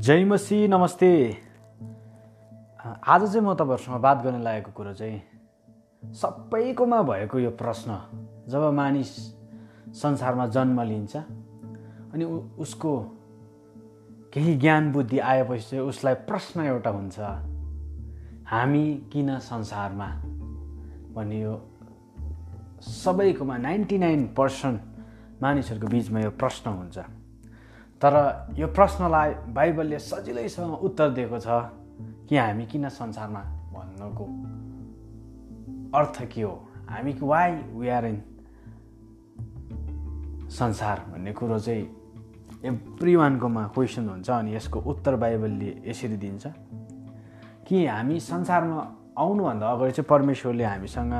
जय मसी नमस्ते। आज चाहिँ म तपाईँहरूसँग बात गर्न लागेको कुरो चाहिँ सबैकोमा भएको यो प्रश्न जब मानिस संसारमा जन्म लिन्छ अनि उसको केही ज्ञान बुद्धि आएपछि चाहिँ उसलाई प्रश्न एउटा हुन्छ हामी किन संसारमा? भन्ने यो सबैकोमा नाइन्टी नाइन पर्सेन्ट मानिसहरूको बिचमा यो प्रश्न हुन्छ। तर यो प्रश्नलाई बाइबलले सजिलैसँग उत्तर दिएको छ कि हामी किन संसारमा भन्नुको अर्थ के हो? हामी वाइ वी आर इन संसार भन्ने कुरो चाहिँ एभ्री वानकोमा क्वेसन हुन्छ अनि यसको उत्तर बाइबलले यसरी दिन्छ कि हामी संसारमा आउनुभन्दा अगाडि चाहिँ परमेश्वरले हामीसँग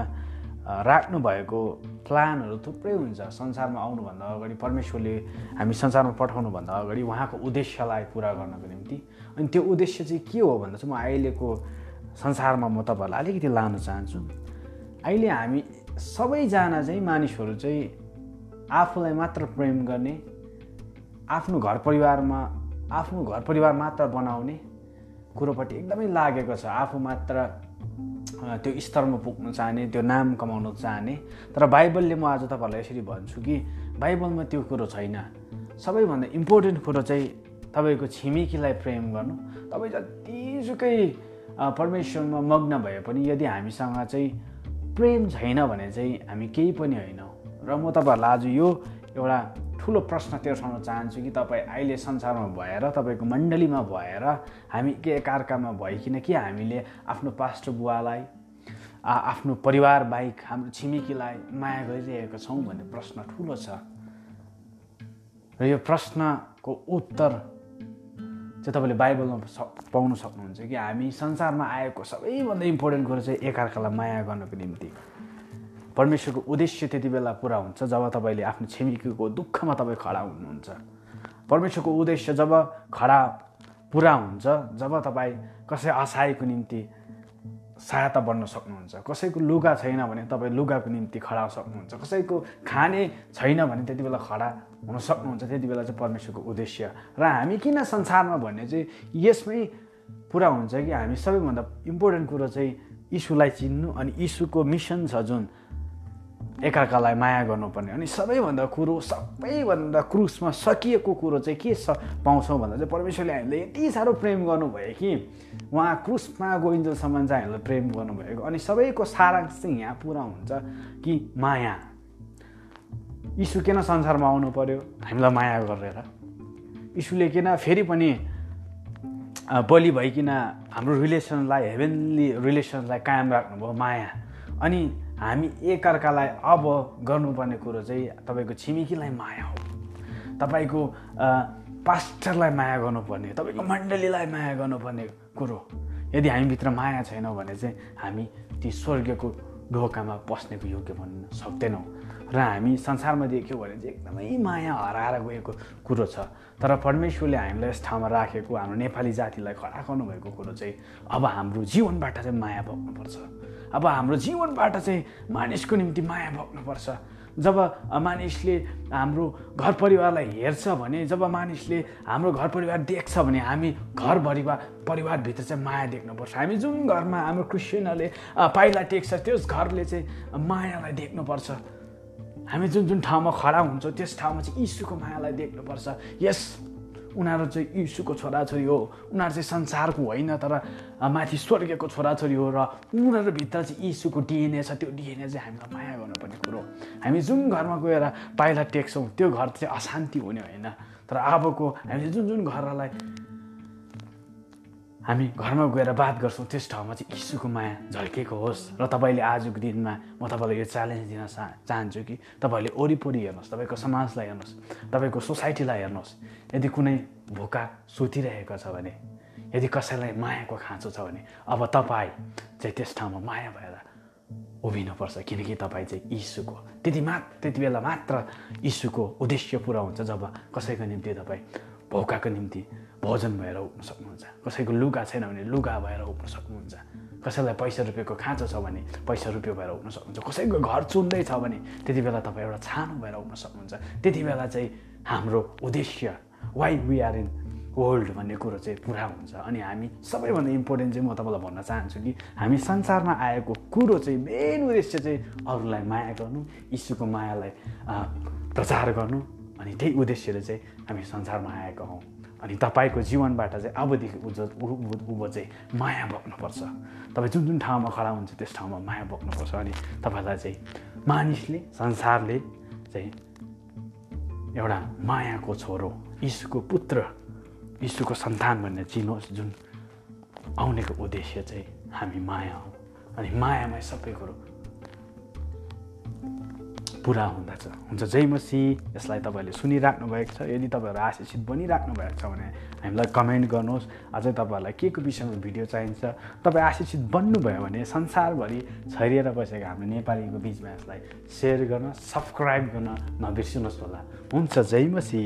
राख्नु भएको प्लानहरू थुप्रै हुन्छ। संसारमा आउनुभन्दा अगाडि परमेश्वरले हामी संसारमा पठाउनुभन्दा अगाडि उहाँको उद्देश्यलाई पुरा गर्नको निम्ति। अनि त्यो उद्देश्य चाहिँ के हो भन्दा चाहिँ म अहिलेको संसारमा म तपाईँहरूलाई अलिकति लान चाहन्छु। अहिले हामी सबैजना चाहिँ मानिसहरू चाहिँ आफूलाई मात्र प्रेम गर्ने आफ्नो घर परिवारमा आफ्नो घर परिवार मात्र बनाउने कुरोपट्टि एकदमै लागेको छ। आफू मात्र त्यो स्तरमा पुग्न चाहने त्यो नाम कमाउन चाहने तर बाइबलले म आज तपाईँहरूलाई यसरी भन्छु कि बाइबलमा त्यो कुरो छैन। सबैभन्दा इम्पोर्टेन्ट कुरो चाहिँ तपाईँको छिमेकीलाई प्रेम गर्नु। तपाईँ जतिसुकै परमेश्वरमा मग्न भए पनि यदि हामीसँग चाहिँ प्रेम छैन भने चाहिँ हामी केही पनि होइनौँ। र म तपाईँहरूलाई आज यो एउटा ठुलो प्रश्न तेर्साउन चाहन्छु कि तपाईँ अहिले संसारमा भएर तपाईँको मण्डलीमा भएर हामी के एकअर्कामा भइकन कि हामीले आफ्नो पास्टर बुवालाई आफ्नो परिवार बाहेक हाम्रो छिमेकीलाई माया गरिरहेका छौँ भन्ने प्रश्न ठुलो छ। र यो प्रश्नको उत्तर चाहिँ तपाईँले बाइबलमा पाउन सक्नुहुन्छ कि हामी संसारमा आएको सबैभन्दा इम्पोर्टेन्ट कुरो चाहिँ एकअर्कालाई माया गर्नको निम्ति परमेश्वरको उद्देश्य त्यति बेला पुरा हुन्छ जब तपाईँले आफ्नो छिमेकीको दुःखमा तपाईँ खडा हुनुहुन्छ। परमेश्वरको उद्देश्य जब खडा पुरा हुन्छ जब तपाईँ कसै असहायको निम्ति सहायता बन्न सक्नुहुन्छ कसैको लुगा छैन भने तपाईँ लुगाको निम्ति खडा सक्नुहुन्छ कसैको खाने छैन भने त्यति बेला खडा हुन सक्नुहुन्छ त्यति बेला चाहिँ परमेश्वरको उद्देश्य। र हामी किन संसारमा भन्ने चाहिँ यसमै पुरा हुन्छ कि हामी सबैभन्दा इम्पोर्टेन्ट कुरो चाहिँ यीशुलाई चिन्नु अनि यीशुको मिसन छ जुन। एकअर्कालाई माया गर्नुपर्ने अनि सबैभन्दा कुरो सबैभन्दा क्रुसमा सकिएको कुरो चाहिँ के स पाउँछौँ भन्दा चाहिँ परमेश्वरले हामीले यति साह्रो प्रेम गर्नुभयो कि उहाँ क्रुसमा गोइन्जेलसम्म चाहिँ हामीलाई प्रेम गर्नुभएको। अनि सबैको सारांश चाहिँ यहाँ पुरा हुन्छ कि माया। यीशु किन संसारमा आउनु पर्यो हामीलाई माया गरेर। यीशुले किन फेरि पनि बलि भइकन हाम्रो रिलेसनलाई हेभेनली रिलेसनलाई कायम राख्नुभयो माया। अनि हामी एकअर्कालाई अब गर्नुपर्ने कुरो चाहिँ तपाईँको छिमेकीलाई माया हो। तपाईँको पास्टरलाई माया गर्नुपर्ने तपाईँको मण्डलीलाई माया गर्नुपर्ने कुरो। यदि हामीभित्र माया छैनौँ भने चाहिँ हामी ती स्वर्गको ढोकामा पस्नेको योग्य भन्न सक्दैनौँ। र हामी संसारमा देख्यौँ भने चाहिँ एकदमै माया हराएर गएको कुरो छ। तर परमेश्वरले हामीलाई यस ठाउँमा राखेको हाम्रो नेपाली जातिलाई खडा गर्नुभएको कुरो चाहिँ अब हाम्रो जीवनबाट चाहिँ माया बोक्नुपर्छ अब हाम्रो जीवनबाट चाहिँ मानिसको निम्ति माया बोक्नुपर्छ जब मानिसले हाम्रो घर परिवारलाई हेर्छ भने जब मानिसले हाम्रो घर परिवार देख्छ भने हामी घर परिवार परिवारभित्र चाहिँ माया देख्नुपर्छ। हामी जुन घरमा हाम्रो क्रिस्चियनहरूले पाइला टेक्छ त्यस घरले चाहिँ मायालाई देख्नुपर्छ। हामी जुन जुन ठाउँमा खडा हुन्छौँ त्यस ठाउँमा चाहिँ यीशुको मायालाई देख्नुपर्छ। यस उनीहरू चाहिँ यीशुको छोराछोरी हो। उनीहरू चाहिँ संसारको होइन तर माथि स्वर्गीयको छोराछोरी हो र उनीहरूभित्र चाहिँ यीशुको डिएनए छ त्यो डिएनए चाहिँ हामीलाई माया गर्नुपर्ने कुरो हामी जुन घरमा गएर पाइला टेक्छौँ त्यो घर चाहिँ अशान्ति हुने होइन। तर अबको हामीले जुन जुन घरलाई हामी घरमा गएर बात गर्छौँ त्यस ठाउँमा चाहिँ यीशुको माया झल्केको होस्। र तपाईँले आजको दिनमा म तपाईँलाई यो च्यालेन्ज दिन चाहन्छु कि तपाईँहरूले वरिपरि हेर्नुहोस् तपाईँको समाजलाई हेर्नुहोस् तपाईँको सोसाइटीलाई हेर्नुहोस्। यदि कुनै भोका सुतिरहेको छ भने यदि कसैलाई मायाको खाँचो छ भने अब तपाईँ चाहिँ त्यस ठाउँमा माया भएर उभिनुपर्छ किनकि तपाईँ चाहिँ यीशुको त्यति मात्र त्यति बेला मात्र यीशुको उद्देश्य पुरा हुन्छ जब कसैको निम्ति तपाईँ भौकाको निम्ति भोजन भएर उठ्न सक्नुहुन्छ। कसैको लुगा छैन भने लुगा भएर उठ्न सक्नुहुन्छ। कसैलाई पैसा रुपियाँको खाँचो छ भने पैसा रुपियाँ भएर उठ्न सक्नुहुन्छ। कसैको घर चुन्दै छ भने त्यति बेला तपाईँ एउटा छानो भएर उठ्न सक्नुहुन्छ। त्यति बेला चाहिँ हाम्रो उद्देश्य why we are in world भन्ने कुरो चाहिँ पुरा हुन्छ। अनि हामी सबैभन्दा इम्पोर्टेन्ट चाहिँ म तपाईँलाई भन्न चाहन्छु कि हामी संसारमा आएको कुरो चाहिँ मेन उद्देश्य चाहिँ अरूलाई माया गर्नु यीशुको मायालाई प्रचार गर्नु अनि त्यही उद्देश्यले चाहिँ हामी संसारमा आएको हौँ। अनि तपाईँको जीवनबाट चाहिँ अबदेखि उज चाहिँ माया बोक्नुपर्छ। तपाईँ जुन जुन ठाउँमा खडा हुन्छ त्यस ठाउँमा माया बोक्नुपर्छ। अनि तपाईँलाई चाहिँ मानिसले संसारले चाहिँ एउटा मायाको छोरो यीशुको पुत्र यीशुको सन्तान भनेर चिनोस् जुन आउनेको उद्देश्य चाहिँ हामी माया हौँ। अनि मायामै सबै कुरो पुरा हुँदछ हुन्छ जय मसी यसलाई तपाईँहरूले सुनिराख्नु भएको छ। यदि तपाईँहरू आशिषित बनिराख्नु भएको छ भने हामीलाई कमेन्ट गर्नुहोस्। अझै तपाईँहरूलाई के को विषयमा भिडियो चाहिन्छ। तपाईँ आशिषित बन्नुभयो भने संसारभरि छरिएर बसेको हाम्रो नेपालीको बिचमा यसलाई सेयर गर्न सब्सक्राइब गर्न नबिर्सिनुहोस् होला। हुन्छ जय मसी।